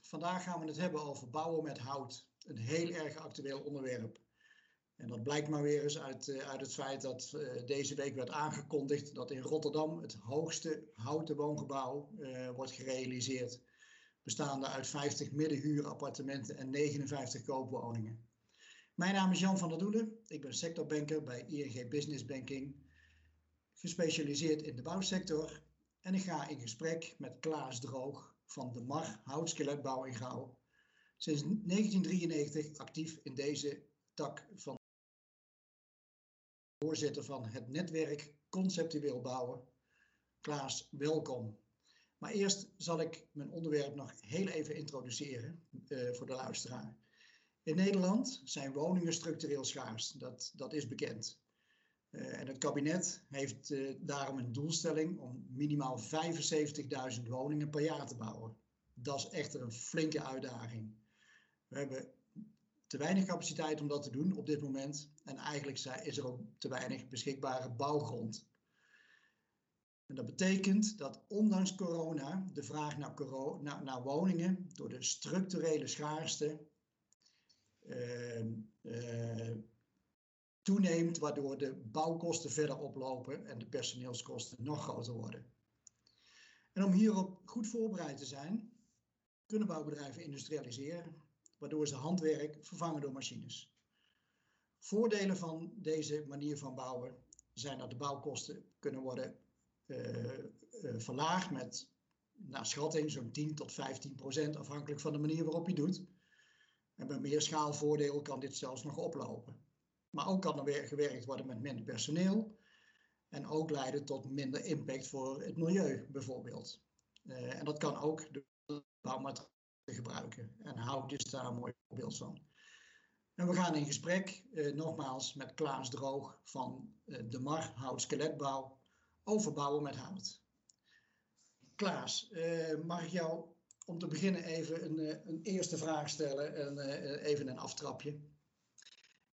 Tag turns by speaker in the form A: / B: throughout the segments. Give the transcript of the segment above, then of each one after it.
A: Vandaag gaan we het hebben over bouwen met hout. Een heel erg actueel onderwerp. En dat blijkt maar weer eens uit, uh, uit het feit dat uh, deze week werd aangekondigd dat in Rotterdam het hoogste houten woongebouw uh, wordt gerealiseerd. Bestaande uit 50 middenhuurappartementen en 59 koopwoningen. Mijn naam is Jan van der Doelen. Ik ben sectorbanker bij ING Business Banking. Gespecialiseerd in de bouwsector. En ik ga in gesprek met Klaas Droog van de MAR Houtskeletbouw in Gouw. Sinds 1993 actief in deze tak van voorzitter van het netwerk Conceptueel Bouwen. Klaas, welkom. Maar eerst zal ik mijn onderwerp nog heel even introduceren uh, voor de luisteraar. In Nederland zijn woningen structureel schaars, dat, dat is bekend. Uh, en het kabinet heeft uh, daarom een doelstelling om minimaal 75.000 woningen per jaar te bouwen. Dat is echter een flinke uitdaging. We hebben te weinig capaciteit om dat te doen op dit moment. En eigenlijk is er ook te weinig beschikbare bouwgrond. En dat betekent dat ondanks corona de vraag naar, naar, woningen door de structurele schaarste uh, uh, toeneemt, waardoor de bouwkosten verder oplopen en de personeelskosten nog groter worden. En om hierop goed voorbereid te zijn, kunnen bouwbedrijven industrialiseren, waardoor ze handwerk vervangen door machines. Voordelen van deze manier van bouwen zijn dat de bouwkosten kunnen worden uh, uh, verlaagd met naar schatting zo'n 10 tot 15 procent afhankelijk van de manier waarop je doet. En bij meer schaalvoordeel kan dit zelfs nog oplopen. Maar ook kan er weer gewerkt worden met minder personeel. En ook leiden tot minder impact voor het milieu bijvoorbeeld. Uh, en dat kan ook door bouwmaterialen gebruiken. En hout is daar een mooi voorbeeld van. En we gaan in gesprek uh, nogmaals met Klaas Droog van uh, de MAR Hout Skeletbouw over bouwen met hout. Klaas, mag ik jou om te beginnen even een, een eerste vraag stellen en even een aftrapje.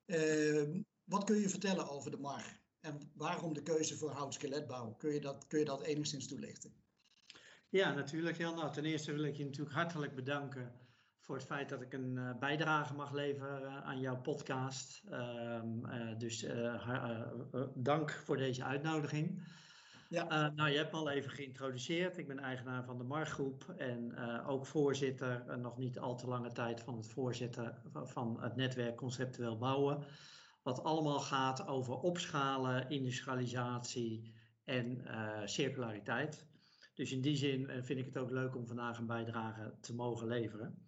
A: Uh, wat kun je vertellen over de MAR en waarom de keuze voor houtskeletbouw? Kun je dat, kun je dat enigszins toelichten?
B: Ja, natuurlijk. Heel nou, ten eerste wil ik je natuurlijk hartelijk bedanken voor het feit dat ik een uh, bijdrage mag leveren aan jouw podcast. Uh, uh, dus dank voor deze uitnodiging. Ja. nou, je hebt me al even geïntroduceerd. Ik ben eigenaar van de Margroep en ook voorzitter, nog niet al te lange tijd, van het voorzitter van het netwerk Conceptueel Bouwen. Wat allemaal gaat over opschalen, industrialisatie en circulariteit. Dus in die zin vind ik het ook leuk om vandaag een bijdrage te mogen leveren.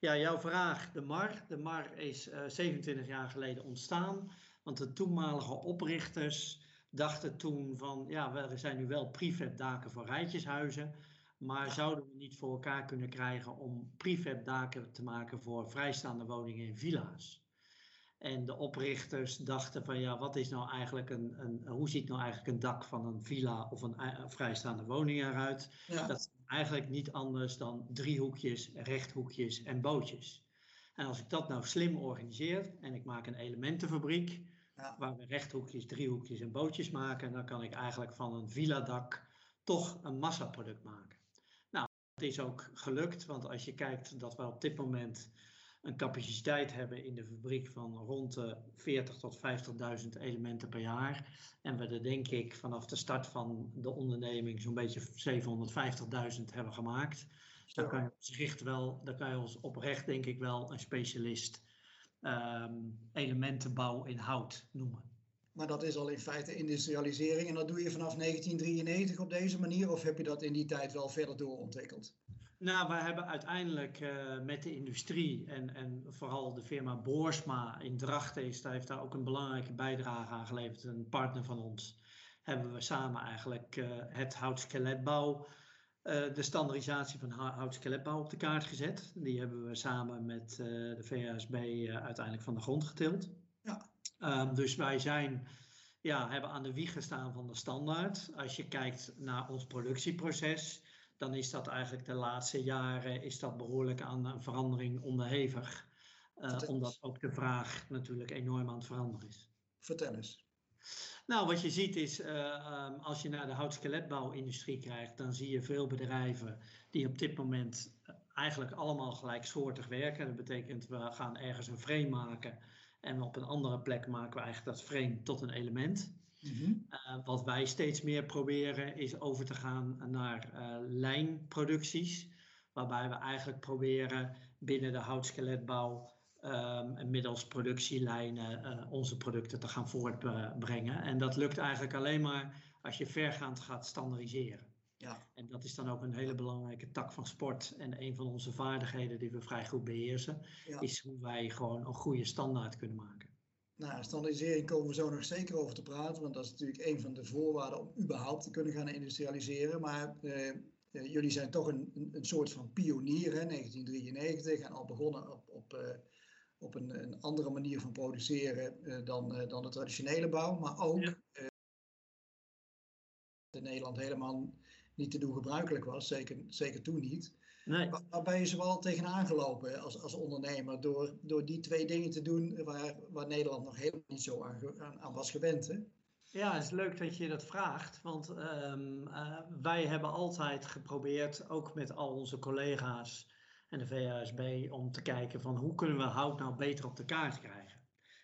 B: Ja, jouw vraag, de MAR. De MAR is uh, 27 jaar geleden ontstaan, want de toenmalige oprichters dachten toen van, ja, we zijn nu wel prefab daken voor rijtjeshuizen, maar zouden we niet voor elkaar kunnen krijgen om prefab daken te maken voor vrijstaande woningen in villa's? En de oprichters dachten van ja, wat is nou eigenlijk een, een hoe ziet nou eigenlijk een dak van een villa of een, een vrijstaande woning eruit? Ja. Dat is eigenlijk niet anders dan driehoekjes, rechthoekjes en bootjes. En als ik dat nou slim organiseer en ik maak een elementenfabriek ja. waar we rechthoekjes, driehoekjes en bootjes maken, dan kan ik eigenlijk van een villa dak toch een massaproduct maken. Nou, dat is ook gelukt, want als je kijkt dat we op dit moment een capaciteit hebben in de fabriek van rond de 40 tot 50.000 elementen per jaar. En we er denk ik vanaf de start van de onderneming zo'n beetje 750.000 hebben gemaakt. Dan kan, je ons wel, dan kan je ons oprecht denk ik wel een specialist um, elementenbouw in hout noemen.
A: Maar dat is al in feite industrialisering en dat doe je vanaf 1993 op deze manier of heb je dat in die tijd wel verder doorontwikkeld?
B: Nou, we hebben uiteindelijk uh, met de industrie en, en vooral de firma Boersma in Drachten is, daar heeft daar ook een belangrijke bijdrage aan geleverd, een partner van ons, hebben we samen eigenlijk uh, het houtskeletbouw, uh, de standaardisatie van houtskeletbouw op de kaart gezet. Die hebben we samen met de VSB uiteindelijk van de grond getild. Ja. Um, dus wij zijn, ja, hebben aan de wieg gestaan van de standaard. Als je kijkt naar ons productieproces, dan is dat eigenlijk de laatste jaren is dat behoorlijk aan een verandering onderhevig. Uh, omdat ook de vraag natuurlijk enorm aan het veranderen is.
A: Vertel eens.
B: Nou, wat je ziet is, uh, um, als je naar de houtskeletbouwindustrie kijkt, dan zie je veel bedrijven die op dit moment eigenlijk allemaal gelijksoortig werken. Dat betekent we gaan ergens een frame maken en op een andere plek maken we eigenlijk dat frame tot een element. Mhm. Eh, wat wij steeds meer proberen is over te gaan naar uh, lijnproducties, waarbij we eigenlijk proberen binnen de houtskeletbouw um, middels productielijnen uh, onze producten te gaan voortbrengen. En dat lukt eigenlijk alleen maar als je vergaand gaat standaardiseren. Ja. En dat is dan ook een hele belangrijke tak van sport. En een van onze vaardigheden die we vrij goed beheersen, is hoe wij gewoon een goede standaard kunnen maken.
A: Nou, standaardisering komen we zo nog zeker over te praten, want dat is natuurlijk een van de voorwaarden om überhaupt te kunnen gaan industrialiseren. Maar eh, eh jullie zijn toch een, een, soort van pionier, hè, 1993, en al begonnen op, op, eh, op een, een, andere manier van produceren eh, dan, eh, dan de traditionele bouw. Maar ook ja. in Nederland helemaal niet te doen gebruikelijk was, zeker, zeker toen niet. Nee. Waar, ben je zoal tegenaan gelopen als, als ondernemer door, door die twee dingen te doen waar, waar Nederland nog helemaal niet zo aan, aan, was gewend? Hè?
B: Ja, het is leuk dat je dat vraagt, want um, uh, wij hebben altijd geprobeerd, ook met al onze collega's en de VASB, om te kijken van hoe kunnen we hout nou beter op de kaart krijgen.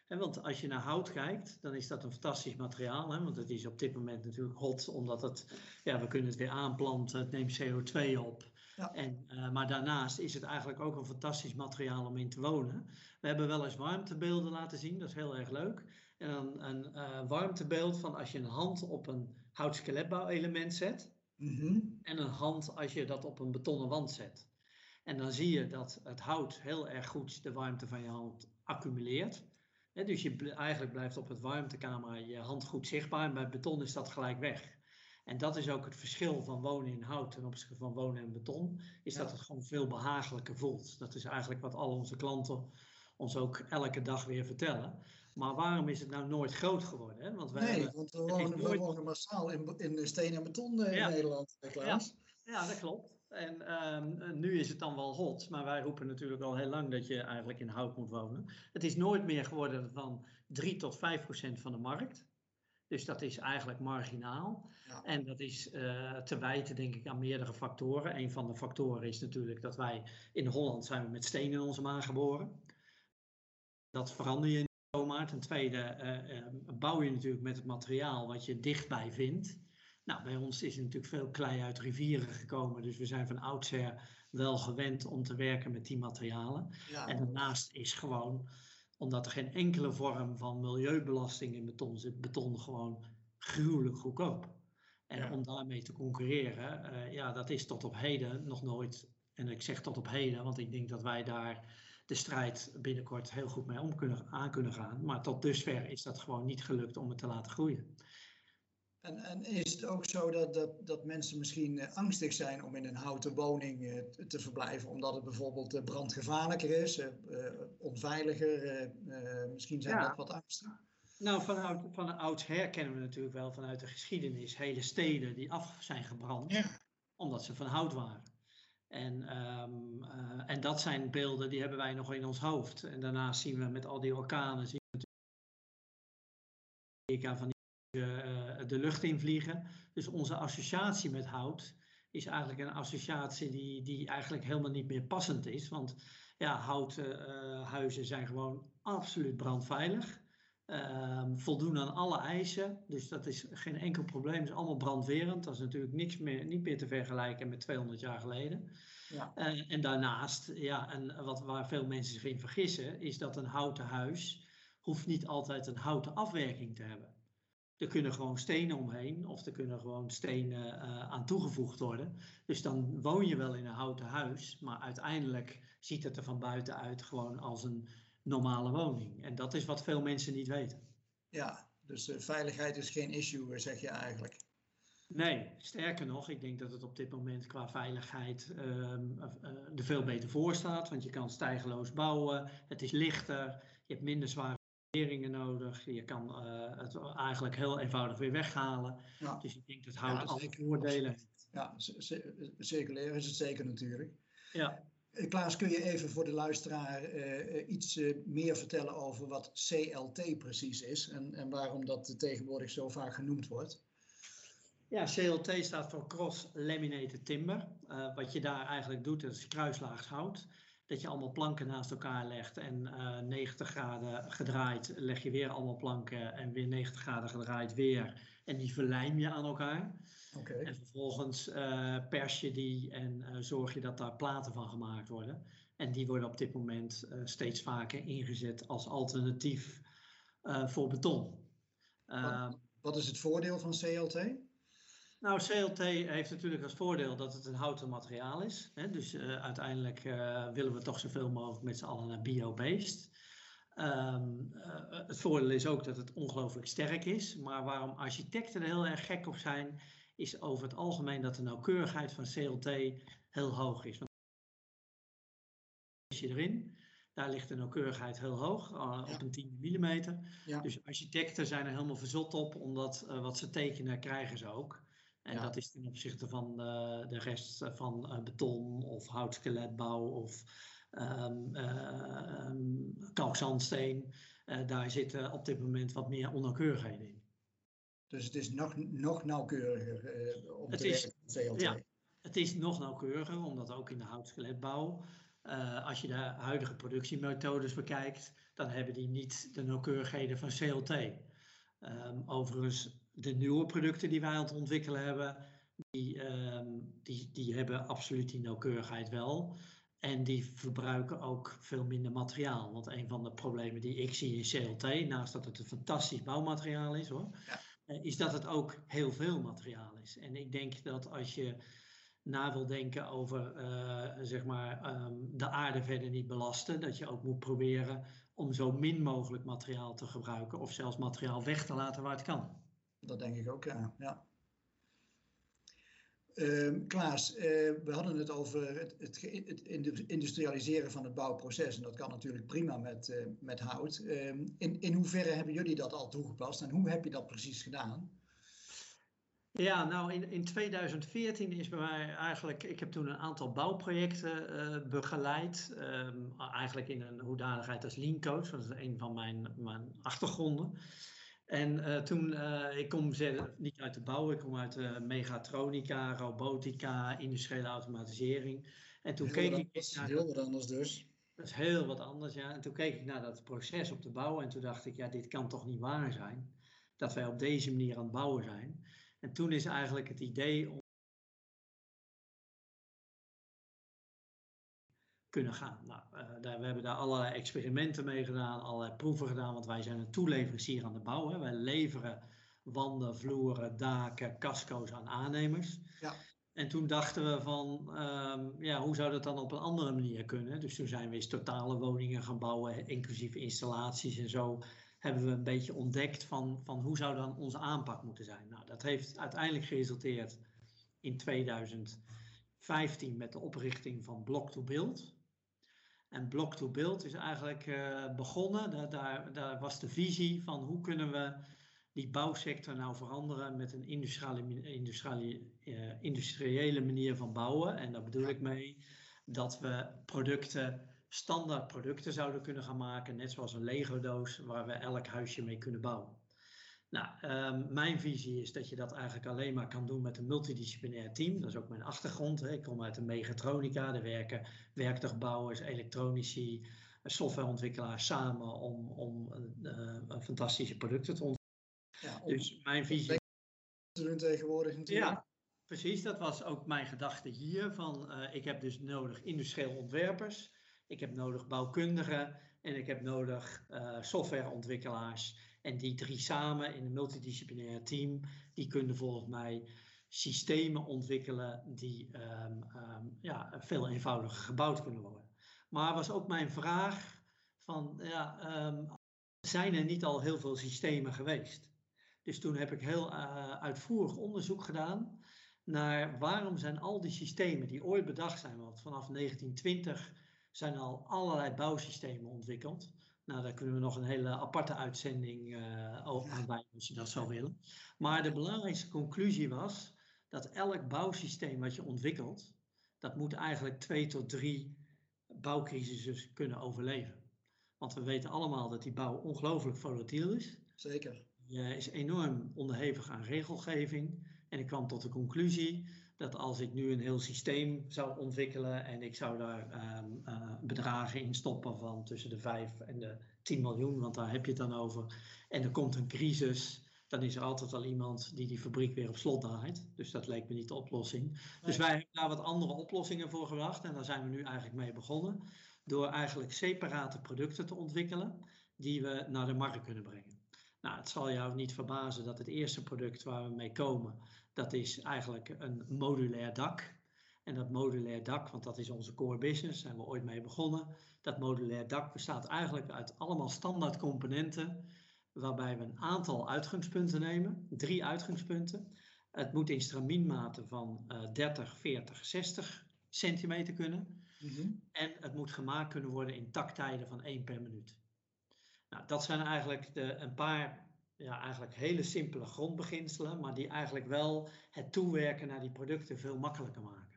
B: En want als je naar hout kijkt, dan is dat een fantastisch materiaal. Hè? Want het is op dit moment natuurlijk hot, omdat het, ja, we kunnen het weer aanplanten, het neemt CO2 op. Ja. En, uh, maar daarnaast is het eigenlijk ook een fantastisch materiaal om in te wonen. We hebben wel eens warmtebeelden laten zien, dat is heel erg leuk. En dan een uh, warmtebeeld van als je een hand op een houtskeletbouwelement zet. Mm -hmm. En een hand als je dat op een betonnen wand zet. En dan zie je dat het hout heel erg goed de warmte van je hand accumuleert dus je eigenlijk blijft op het warmtekamer je hand goed zichtbaar en bij beton is dat gelijk weg. En dat is ook het verschil van wonen in hout ten opzichte van wonen in beton, is dat het gewoon veel behagelijker voelt. Dat is eigenlijk wat al onze klanten ons ook elke dag weer vertellen. Maar waarom is het nou nooit groot geworden? Hè?
A: Want wij nee, want we wonen, nooit... wonen massaal in, in steen en beton eh, in Nederland, Klaas.
B: Ja. ja, dat klopt. En um, nu is het dan wel hot, maar wij roepen natuurlijk al heel lang dat je eigenlijk in hout moet wonen. Het is nooit meer geworden van 3 tot 5 procent van de markt. Dus dat is eigenlijk marginaal. Ja. En dat is uh, te wijten, denk ik, aan meerdere factoren. Een van de factoren is natuurlijk dat wij in Holland zijn we met steen in onze maag geboren. Dat verander je niet zomaar. Ten tweede uh, uh, bouw je natuurlijk met het materiaal wat je dichtbij vindt. Nou, bij ons is natuurlijk veel klei uit rivieren gekomen, dus we zijn van oudsher wel gewend om te werken met die materialen. En daarnaast is gewoon, omdat er geen enkele vorm van milieubelasting in beton zit, beton gewoon gruwelijk goedkoop. En om daarmee te concurreren, uh, ja, dat is tot op heden nog nooit. En ik zeg tot op heden, want ik denk dat wij daar de strijd binnenkort heel goed mee om kunnen, aan kunnen gaan. Maar tot dusver is dat gewoon niet gelukt om het te laten groeien.
A: En, en, is het ook zo dat, dat, dat mensen misschien uh, angstig zijn om in een houten woning uh, te verblijven, omdat het bijvoorbeeld uh, brandgevaarlijker is, onveiliger? misschien zijn ja. dat wat angsten?
B: Nou, van, van oudsher kennen we natuurlijk wel vanuit de geschiedenis hele steden die af zijn gebrand, ja. omdat ze van hout waren. En, um, en dat zijn beelden die hebben wij nog in ons hoofd. En daarnaast zien we met al die orkanen, zien we natuurlijk van de lucht in vliegen. Dus onze associatie met hout is eigenlijk een associatie die, die eigenlijk helemaal niet meer passend is. Want ja, houten uh, huizen zijn gewoon absoluut brandveilig. Uh, voldoen aan alle eisen. Dus dat is geen enkel probleem. Het is allemaal brandwerend. Dat is natuurlijk niks meer, niet meer te vergelijken met 200 jaar geleden. Ja. Uh, en daarnaast, ja, en wat, waar veel mensen zich in vergissen, is dat een houten huis hoeft niet altijd een houten afwerking te hebben. Er kunnen gewoon stenen omheen of er kunnen gewoon stenen uh, aan toegevoegd worden. Dus dan woon je wel in een houten huis, maar uiteindelijk ziet het er van buiten uit gewoon als een normale woning. En dat is wat veel mensen niet weten.
A: Ja, dus uh, veiligheid is geen issue, zeg je eigenlijk.
B: Nee, sterker nog, ik denk dat het op dit moment qua veiligheid uh, er veel beter voor staat. Want je kan stijgeloos bouwen, het is lichter, je hebt minder zware nodig. Je kan uh, het eigenlijk heel eenvoudig weer weghalen. Ja. Dus ik denk dat houdt ja, alle voordelen.
A: Ja, circulair is het zeker natuurlijk. Ja. Eh, Klaas, kun je even voor de luisteraar uh, iets uh, meer vertellen over wat CLT precies is en, en waarom dat tegenwoordig zo vaak genoemd wordt?
B: Ja, CLT staat voor Cross Laminated Timber. Uh, wat je daar eigenlijk doet, is kruislaags hout. Dat je allemaal planken naast elkaar legt en uh, eh, 90 graden gedraaid leg je weer allemaal planken en weer 90 graden gedraaid weer. En die verlijm je aan elkaar. Okay. En vervolgens uh, pers je die en zorg je dat daar platen van gemaakt worden. En die worden op dit moment steeds vaker ingezet als alternatief voor beton.
A: Wat, wat is het voordeel van CLT?
B: Nou, CLT heeft natuurlijk als voordeel dat het een houten materiaal is. Hè? Dus uh, uiteindelijk uh, willen we toch zoveel mogelijk met z'n allen naar bio-based. Um, uh, het voordeel is ook dat het ongelooflijk sterk is. Maar waarom architecten er heel erg gek op zijn, is over het algemeen dat de nauwkeurigheid van CLT heel hoog is. Want je erin, daar ligt de nauwkeurigheid heel hoog, op een 10 mm. Ja. Dus architecten zijn er helemaal verzot op, omdat wat ze tekenen krijgen ze ook. En dat is ten opzichte van uh, de rest van uh, beton of houtskeletbouw of um, uh, kalkzandsteen. daar zitten op dit moment wat meer onnauwkeurigheden in.
A: Dus het is nog, nog nauwkeuriger om het te is, CLT?
B: Ja, het is nog nauwkeuriger, omdat ook in de houtskeletbouw, als je de huidige productiemethodes bekijkt, dan hebben die niet de nauwkeurigheden van CLT. Um, ehm, overigens de nieuwe producten die wij aan het ontwikkelen hebben, die, ehm, die, die hebben absoluut die nauwkeurigheid wel. En die verbruiken ook veel minder materiaal. Want een van de problemen die ik zie in CLT, naast dat het een fantastisch bouwmateriaal is hoor, ja. Eh, is dat het ook heel veel materiaal is. En ik denk dat als je na wil denken over uh, zeg maar, um, de aarde verder niet belasten, dat je ook moet proberen om zo min mogelijk materiaal te gebruiken of zelfs materiaal weg te laten waar het kan.
A: Dat denk ik ook, ja. ja. Uh, Klaas, uh, we hadden het over het, het, industrialiseren van het bouwproces. En dat kan natuurlijk prima met, uh, met hout. Uh, in, in hoeverre hebben jullie dat al toegepast en hoe heb je dat precies gedaan?
B: Ja, nou in, in 2014 is bij mij eigenlijk, ik heb toen een aantal bouwprojecten uh, begeleid. Um, eigenlijk in een hoedanigheid als lean coach, dat is een van mijn, mijn achtergronden. En uh, toen, uh, ik kom niet uit de bouw, ik kom uit megatronica, robotica, industriële automatisering. En toen
A: heel
B: keek ik.
A: Anders, naar heel wat anders dus.
B: Dat is heel wat anders, ja. En toen keek ik naar dat proces op de bouw en toen dacht ik, ja, dit kan toch niet waar zijn. Dat wij op deze manier aan het bouwen zijn. En toen is eigenlijk het idee om kunnen gaan. Nou, uh, daar, we hebben daar allerlei experimenten mee gedaan, allerlei proeven gedaan, want wij zijn een toeleverancier aan de bouw. Hè. Wij leveren wanden, vloeren, daken, casco's aan aannemers. Ja. En toen dachten we van, um, ja, hoe zou dat dan op een andere manier kunnen? Dus toen zijn we eens totale woningen gaan bouwen, inclusief installaties en zo. Hebben we een beetje ontdekt van, van hoe zou dan onze aanpak moeten zijn. Nou, dat heeft uiteindelijk geresulteerd in 2015 met de oprichting van Block to Build. En Block to Build is eigenlijk uh, begonnen. Daar, daar, daar, was de visie van hoe kunnen we die bouwsector nou veranderen met een industriële, industriële, uh, industriële manier van bouwen. En daar bedoel ik mee dat we producten, standaard producten zouden kunnen gaan maken, net zoals een Lego-doos, waar we elk huisje mee kunnen bouwen. Nou, um, mijn visie is dat je dat eigenlijk alleen maar kan doen met een multidisciplinair team. Dat is ook mijn achtergrond. Hè. Ik kom uit de megatronica, er werken werktuigbouwers, elektronici, softwareontwikkelaars samen om, om uh, fantastische producten te ontwikkelen. Ja, dus mijn visie.
A: doen tegenwoordig natuurlijk.
B: Ja, precies. Dat was ook mijn gedachte hier. Van, uh, ik heb dus nodig industrieel ontwerpers, ik heb nodig bouwkundigen en ik heb nodig uh, softwareontwikkelaars. En die drie samen in een multidisciplinair team, die kunnen volgens mij systemen ontwikkelen die um, um, ja, veel eenvoudiger gebouwd kunnen worden. Maar was ook mijn vraag van, ja, um, zijn er niet al heel veel systemen geweest? Dus toen heb ik heel uh, uitvoerig onderzoek gedaan naar waarom zijn al die systemen die ooit bedacht zijn, want vanaf 1920 zijn al allerlei bouwsystemen ontwikkeld. Nou, daar kunnen we nog een hele aparte uitzending uh, aan wijden als je dat zou willen. Maar de belangrijkste conclusie was dat elk bouwsysteem wat je ontwikkelt, dat moet eigenlijk twee tot drie bouwcrisissen kunnen overleven. Want we weten allemaal dat die bouw ongelooflijk volatiel is.
A: Zeker.
B: Je is enorm onderhevig aan regelgeving. En ik kwam tot de conclusie dat als ik nu een heel systeem zou ontwikkelen en ik zou daar ehm, eh, bedragen in stoppen van tussen de 5 en de 10 miljoen, want daar heb je het dan over, en er komt een crisis, dan is er altijd al iemand die die fabriek weer op slot draait. Dus dat leek me niet de oplossing. Dus wij hebben daar wat andere oplossingen voor gebracht en daar zijn we nu eigenlijk mee begonnen. Door eigenlijk separate producten te ontwikkelen die we naar de markt kunnen brengen. Nou, het zal jou niet verbazen dat het eerste product waar we mee komen, dat is eigenlijk een modulair dak. En dat modulair dak, want dat is onze core business, zijn we ooit mee begonnen. Dat modulair dak bestaat eigenlijk uit allemaal standaard componenten, waarbij we een aantal uitgangspunten nemen, drie uitgangspunten. Het moet in stramienmaten van uh, 30, 40, 60 centimeter kunnen. Mhm. En het moet gemaakt kunnen worden in taktijden van 1 per minuut. Nou, dat zijn eigenlijk de, een paar ja, eigenlijk hele simpele grondbeginselen, maar die eigenlijk wel het toewerken naar die producten veel makkelijker maken.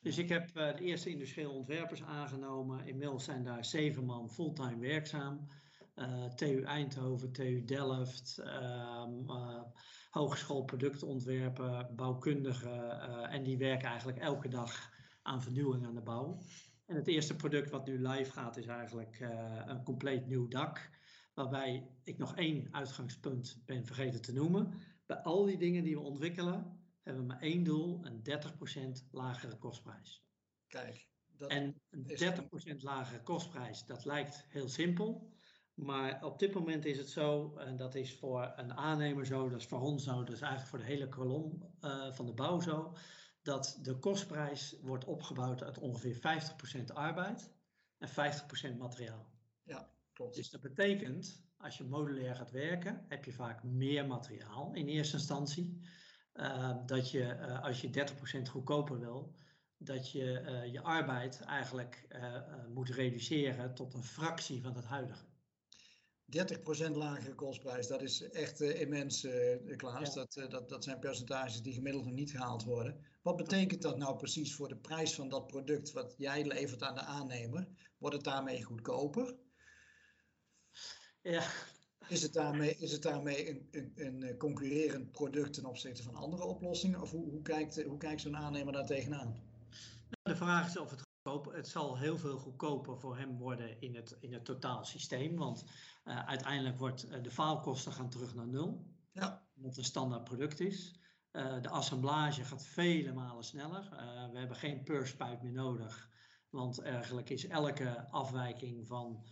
B: Dus ik heb uh, de eerste industrieel ontwerpers aangenomen. Inmiddels zijn daar zeven man fulltime werkzaam. Uh, eh, TU Eindhoven, TU Delft, uh, Hogeschool Productontwerpen, bouwkundigen. en die werken eigenlijk elke dag aan vernieuwing aan de bouw. En het eerste product wat nu live gaat is eigenlijk een compleet nieuw dak. Waarbij ik nog één uitgangspunt ben vergeten te noemen. Bij al die dingen die we ontwikkelen, hebben we maar één doel: een 30% lagere kostprijs.
A: Kijk.
B: Dat en een 30% lagere kostprijs, dat lijkt heel simpel. Maar op dit moment is het zo, en dat is voor een aannemer zo, dat is voor ons zo, dat is eigenlijk voor de hele kolom uh, van de bouw zo, dat de kostprijs wordt opgebouwd uit ongeveer 50% arbeid en 50% materiaal.
A: Ja. Klopt.
B: Dus dat betekent, als je modulair gaat werken, heb je vaak meer materiaal in eerste instantie. Uh, dat je, uh, als je 30% goedkoper wil, dat je uh, je arbeid eigenlijk moet reduceren tot een fractie van het huidige.
A: 30% lagere kostprijs, dat is echt immens, Klaas. Ja. Dat, dat, dat zijn percentages die gemiddeld nog niet gehaald worden. Wat betekent dat nou precies voor de prijs van dat product wat jij levert aan de aannemer? Wordt het daarmee goedkoper?
B: Ja.
A: Is het daarmee, is het daarmee een, een, een eh, concurrerend product ten opzichte van andere oplossingen? Of hoe, hoe kijkt, hoe kijkt zo'n aannemer daar tegenaan?
B: De vraag is of het goedkoper, het zal heel veel goedkoper voor hem worden in het, in het totaalsysteem. Want uh, uiteindelijk wordt uh, de faalkosten gaan terug naar nul.
A: Ja.
B: Omdat een standaard product is. Uh, de assemblage gaat vele malen sneller. we hebben geen purspijp meer nodig. Want eigenlijk is elke afwijking van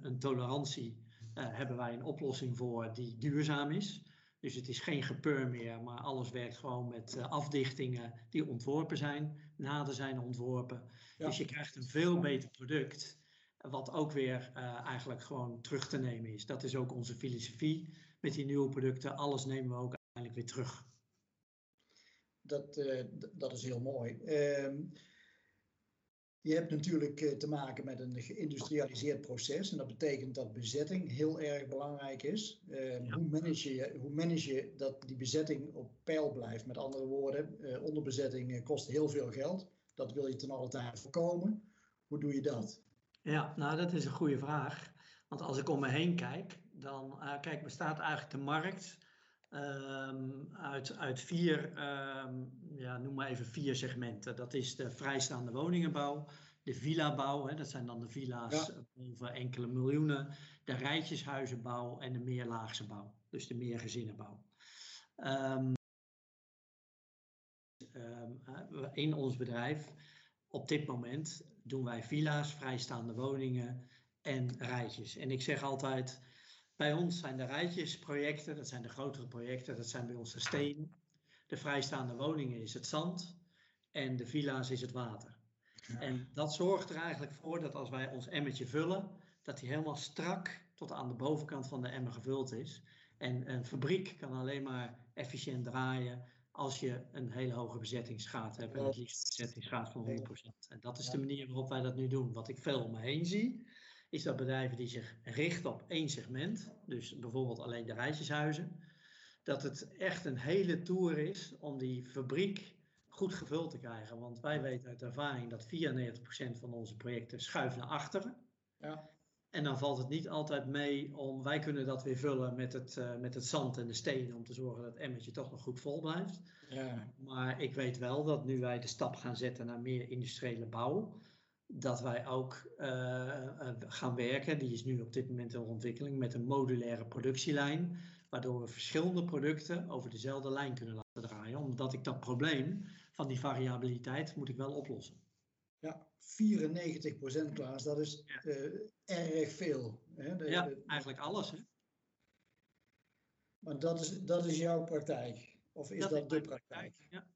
B: een tolerantie uh, hebben wij een oplossing voor die duurzaam is. Dus het is geen gepeur meer, maar alles werkt gewoon met uh, afdichtingen die ontworpen zijn, naden zijn ontworpen. Ja. Dus je krijgt een veel beter product, wat ook weer uh, eigenlijk gewoon terug te nemen is. Dat is ook onze filosofie met die nieuwe producten. Alles nemen we ook uiteindelijk weer terug.
A: Dat, dat is heel mooi. Ehm, je hebt natuurlijk eh, te maken met een geïndustrialiseerd proces en dat betekent dat bezetting heel erg belangrijk is. Uh, hoe, manage je, hoe manage je dat die bezetting op peil blijft? Met andere woorden, uh, onderbezetting kost heel veel geld. Dat wil je ten alle tijde voorkomen. Hoe doe je dat?
B: Ja, nou dat is een goede vraag. Want als ik om me heen kijk, dan uh, kijk, bestaat eigenlijk de markt um, uit, uit vier, um, ja, noem maar even vier segmenten. Dat is de vrijstaande woningenbouw, de villa-bouw, hè, dat zijn dan de villa's ja. over enkele miljoenen, de rijtjeshuizenbouw en de meerlaagse bouw, dus de meergezinnenbouw. Um, in ons bedrijf, op dit moment, doen wij villa's, vrijstaande woningen en rijtjes. En ik zeg altijd, bij ons zijn de rijtjesprojecten, dat zijn de grotere projecten, dat zijn bij ons de stenen. De vrijstaande woningen is het zand en de villa's is het water. Ja. En dat zorgt er eigenlijk voor dat als wij ons emmertje vullen, dat die helemaal strak tot aan de bovenkant van de emmer gevuld is. En een fabriek kan alleen maar efficiënt draaien als je een hele hoge bezettingsgraad hebt. En het liefst een bezettingsgraad van 100%. En dat is de manier waarop wij dat nu doen. Wat ik veel om me heen zie, is dat bedrijven die zich richten op één segment, dus bijvoorbeeld alleen de rijtjeshuizen, dat het echt een hele tour is om die fabriek goed gevuld te krijgen. Want wij weten uit ervaring dat 94% van onze projecten schuiven naar achteren. Ja. En dan valt het niet altijd mee om, wij kunnen dat weer vullen met het, uh, met het zand en de stenen om te zorgen dat het emmertje toch nog goed vol blijft. Ja. Maar ik weet wel dat nu wij de stap gaan zetten naar meer industriële bouw, dat wij ook uh, gaan werken, die is nu op dit moment in ontwikkeling, met een modulaire productielijn, waardoor we verschillende producten over dezelfde lijn kunnen laten draaien, omdat ik dat probleem van die variabiliteit moet ik wel oplossen.
A: Ja, 94 procent Klaas, dat is uh, erg veel.
B: Hè? De, ja, eigenlijk alles. Hè?
A: Maar dat is, dat is jouw praktijk? Of is dat, dat de praktijk?
B: Ja.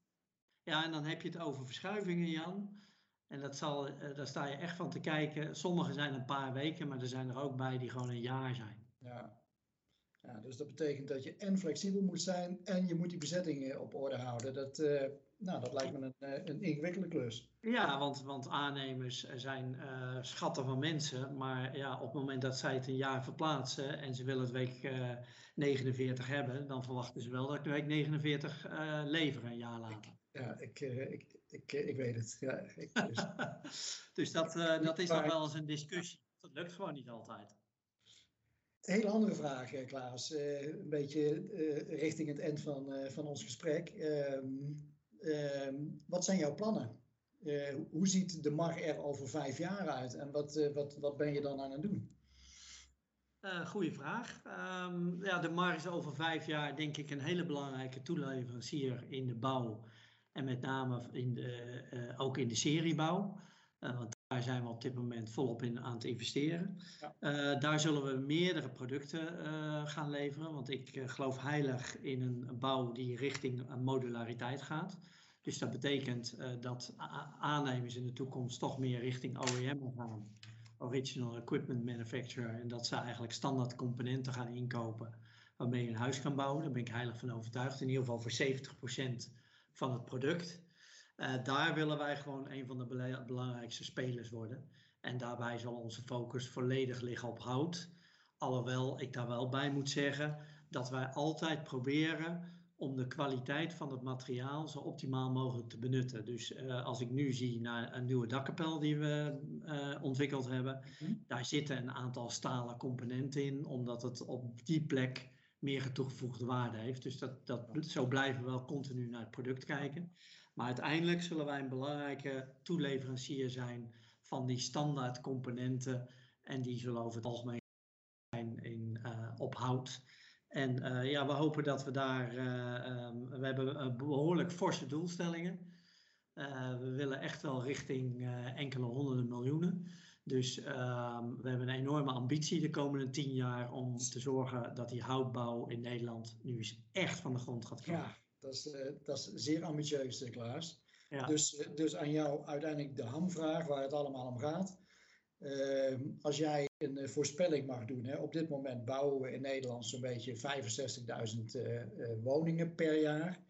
B: ja, en dan heb je het over verschuivingen, Jan. En dat zal, uh, daar sta je echt van te kijken. Sommige zijn een paar weken, maar er zijn er ook bij die gewoon een jaar zijn.
A: Ja. Ja, dus dat betekent dat je en flexibel moet zijn en je moet die bezettingen op orde houden. Dat, uh, nou, dat lijkt me een, eh, een ingewikkelde klus.
B: Ja, want, want aannemers zijn uh, schatten van mensen. Maar ja, op het moment dat zij het een jaar verplaatsen en ze willen het week uh, 49 hebben, dan verwachten ze wel dat ik de week 49 lever een jaar later.
A: ja, ik, ik, ik, ik weet het. Ja, ik,
B: dus dus dat, dat is nog wel eens een discussie. Dat lukt gewoon niet altijd.
A: Hele andere vraag, eh, Klaas. Uh, een beetje uh, richting het eind van, van ons gesprek. Um, wat zijn jouw plannen? hoe ziet de MAR er over vijf jaar uit en wat, wat, wat ben je dan aan het doen?
B: goeie vraag. Um, ja, de MAR is over vijf jaar denk ik een hele belangrijke toeleverancier in de bouw. En met name in de, ook in de seriebouw. want daar zijn we op dit moment volop in aan het investeren. Ja. Uh, daar zullen we meerdere producten uh, gaan leveren, want ik uh, geloof heilig in een bouw die richting modulariteit gaat. Dus dat betekent dat aannemers in de toekomst toch meer richting OEM gaan, Original Equipment Manufacturer, en dat ze eigenlijk standaard componenten gaan inkopen waarmee je een huis kan bouwen. Daar ben ik heilig van overtuigd, in ieder geval voor 70% van het product. Uh, daar willen wij gewoon een van de belangrijkste spelers worden. En daarbij zal onze focus volledig liggen op hout. Alhoewel ik daar wel bij moet zeggen dat wij altijd proberen om de kwaliteit van het materiaal zo optimaal mogelijk te benutten. Dus uh, als ik nu zie naar een nieuwe dakkapel die we uh, ontwikkeld hebben, mm daar zitten een aantal stalen componenten in, omdat het op die plek meer toegevoegde waarde heeft. Dus dat, dat, zo blijven we wel continu naar het product kijken. Maar uiteindelijk zullen wij een belangrijke toeleverancier zijn van die standaard componenten. En die zullen over het algemeen zijn in, uh, op hout. En uh, ja, we hopen dat we daar. Uh, um, we hebben behoorlijk forse doelstellingen. we willen echt wel richting enkele honderden miljoenen. Dus ehm, we hebben een enorme ambitie de komende tien jaar om te zorgen dat die houtbouw in Nederland nu eens echt van de grond gaat komen.
A: Ja. Dat is, uh, dat is zeer ambitieus, eh, Klaas. Ja. Dus, eh, dus aan jou uiteindelijk de hamvraag waar het allemaal om gaat. Uh, als jij een voorspelling mag doen, hè, op dit moment bouwen we in Nederland zo'n beetje 65.000 uh, woningen per jaar.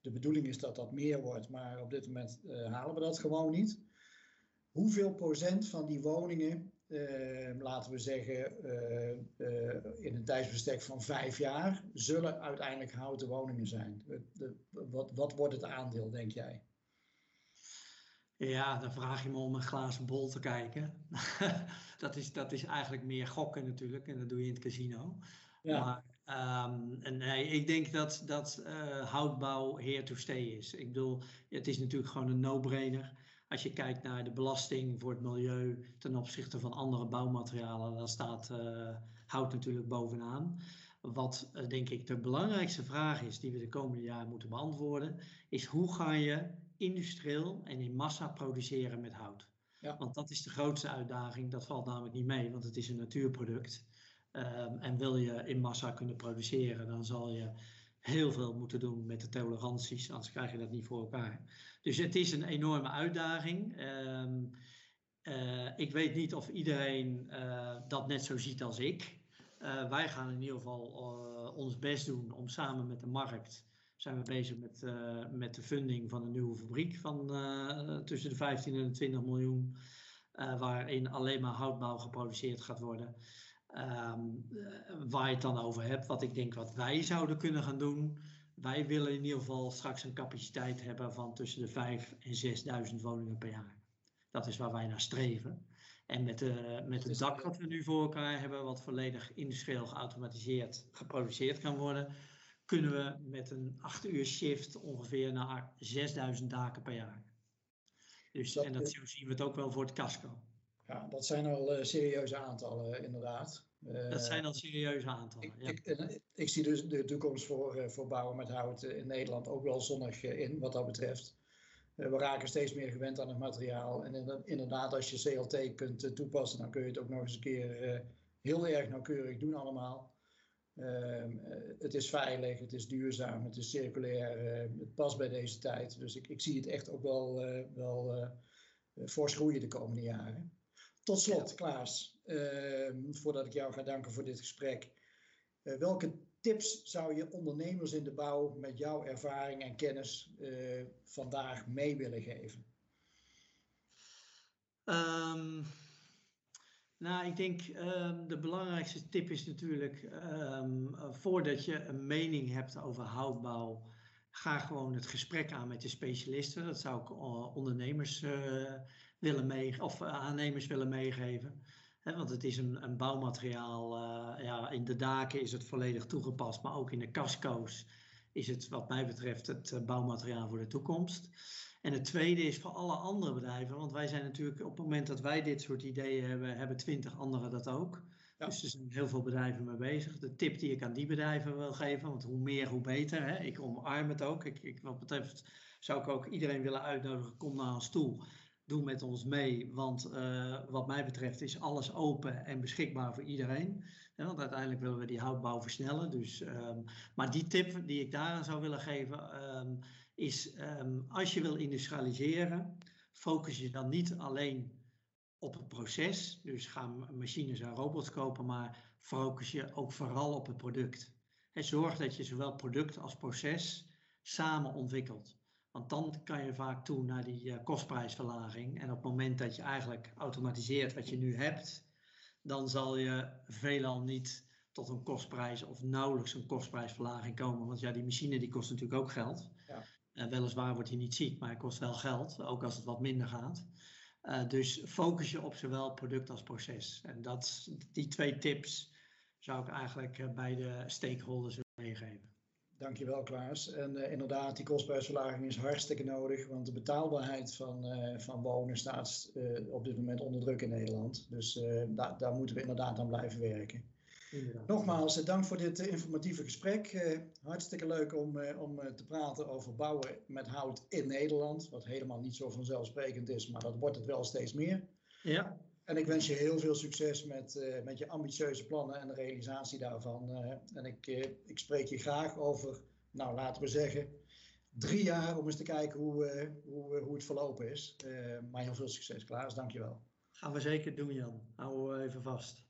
A: De bedoeling is dat dat meer wordt, maar op dit moment halen we dat gewoon niet. Hoeveel procent van die woningen uh, laten we zeggen, uh, uh, in een tijdsbestek van vijf jaar, zullen uiteindelijk houten woningen zijn. De, de, wat, wat wordt het aandeel, denk jij?
B: Ja, dan vraag je me om een glazen bol te kijken. dat, is, dat is eigenlijk meer gokken natuurlijk, en dat doe je in het casino. Ja. Maar um, nee, ik denk dat, dat houtbouw here to stay is. Ik bedoel, het is natuurlijk gewoon een no-brainer. Als je kijkt naar de belasting voor het milieu ten opzichte van andere bouwmaterialen, dan staat uh, hout natuurlijk bovenaan. Wat uh, denk ik de belangrijkste vraag is die we de komende jaren moeten beantwoorden, is hoe ga je industrieel en in massa produceren met hout? Ja. Want dat is de grootste uitdaging. Dat valt namelijk niet mee, want het is een natuurproduct. Um, en wil je in massa kunnen produceren, dan zal je heel veel moeten doen met de toleranties, anders krijg je dat niet voor elkaar. Dus het is een enorme uitdaging. Uh, uh, ik weet niet of iedereen uh, dat net zo ziet als ik. Eh, wij gaan in ieder geval ons best doen om samen met de markt zijn we bezig met, met de funding van een nieuwe fabriek van tussen de 15 en de 20 miljoen, waarin alleen maar houtbouw geproduceerd gaat worden. Um, waar je het dan over hebt, wat ik denk wat wij zouden kunnen gaan doen. Wij willen in ieder geval straks een capaciteit hebben van tussen de 5 en 6.000 woningen per jaar. Dat is waar wij naar streven. En met, de, met het dak wat we nu voor elkaar hebben, wat volledig industrieel geautomatiseerd geproduceerd kan worden, kunnen we met een 8 uur shift ongeveer naar 6000 daken per jaar. Dus, en dat zien we het ook wel voor het casco.
A: Ja, dat zijn al uh, serieuze aantallen, inderdaad.
B: Uh, dat zijn al serieuze aantallen.
A: Ik, ja. ik, ik, zie dus de toekomst voor, uh, voor bouwen met hout in Nederland ook wel zonnig in, wat dat betreft. we raken steeds meer gewend aan het materiaal. En inderdaad, als je CLT kunt toepassen, dan kun je het ook nog eens een keer heel erg nauwkeurig doen allemaal. Ehm, het is veilig, het is duurzaam, het is circulair, het past bij deze tijd. Dus ik, ik zie het echt ook wel, wel fors groeien de komende jaren. Tot slot, Klaas, ehm, voordat ik jou ga danken voor dit gesprek. Uh, welke tips zou je ondernemers in de bouw met jouw ervaring en kennis uh, vandaag mee willen geven?
B: Um, nou, ik denk um, de belangrijkste tip is natuurlijk voordat je een mening hebt over houtbouw, ga gewoon het gesprek aan met de specialisten. Dat zou ik uh, ondernemers willen mee, of eh, aannemers willen meegeven. want het is een, een bouwmateriaal. Uh, ja, in de daken is het volledig toegepast, maar ook in de casco's is het, wat mij betreft, het uh, bouwmateriaal voor de toekomst. En het tweede is voor alle andere bedrijven, want wij zijn natuurlijk op het moment dat wij dit soort ideeën hebben, hebben twintig anderen dat ook. Ja. Dus er zijn heel veel bedrijven mee bezig. De tip die ik aan die bedrijven wil geven, want hoe meer, hoe beter. Hè? Ik omarm het ook. Ik, ik, wat betreft zou ik ook iedereen willen uitnodigen, kom naar een stoel doe met ons mee. Want uh, wat mij betreft is alles open en beschikbaar voor iedereen. Ja, want uiteindelijk willen we die houtbouw versnellen. Dus, um, maar die tip die ik daaraan zou willen geven um, is um, als je wil industrialiseren, focus je dan niet alleen op het proces. Dus ga machines en robots kopen, maar focus je ook vooral op het product. En zorg dat je zowel product als proces samen ontwikkelt. Want dan kan je vaak toe naar die uh, kostprijsverlaging. En op het moment dat je eigenlijk automatiseert wat je nu hebt, dan zal je veelal niet tot een kostprijs of nauwelijks een kostprijsverlaging komen. Want ja, die machine die kost natuurlijk ook geld. Ja. Uh, weliswaar wordt hij niet ziek, maar hij kost wel geld, ook als het wat minder gaat. Uh, dus focus je op zowel product als proces. En dat, die twee tips zou ik eigenlijk bij de stakeholders willen meegeven.
A: Dankjewel Klaas. En uh, inderdaad, die kostprijsverlaging is hartstikke nodig, want de betaalbaarheid van, uh, van wonen staat uh, op dit moment onder druk in Nederland. Dus da daar moeten we inderdaad aan blijven werken. Inderdaad. Nogmaals, dank voor dit informatieve gesprek. hartstikke leuk om, om te praten over bouwen met hout in Nederland, wat helemaal niet zo vanzelfsprekend is, maar dat wordt het wel steeds meer.
B: Ja.
A: En ik wens je heel veel succes met, uh, met je ambitieuze plannen en de realisatie daarvan. Uh, en ik, uh, ik spreek je graag over, nou laten we zeggen, drie jaar om eens te kijken hoe, hoe, hoe het verlopen is. maar heel veel succes, Klaas. Dankjewel.
B: Gaan we zeker doen, Jan. Hou even vast.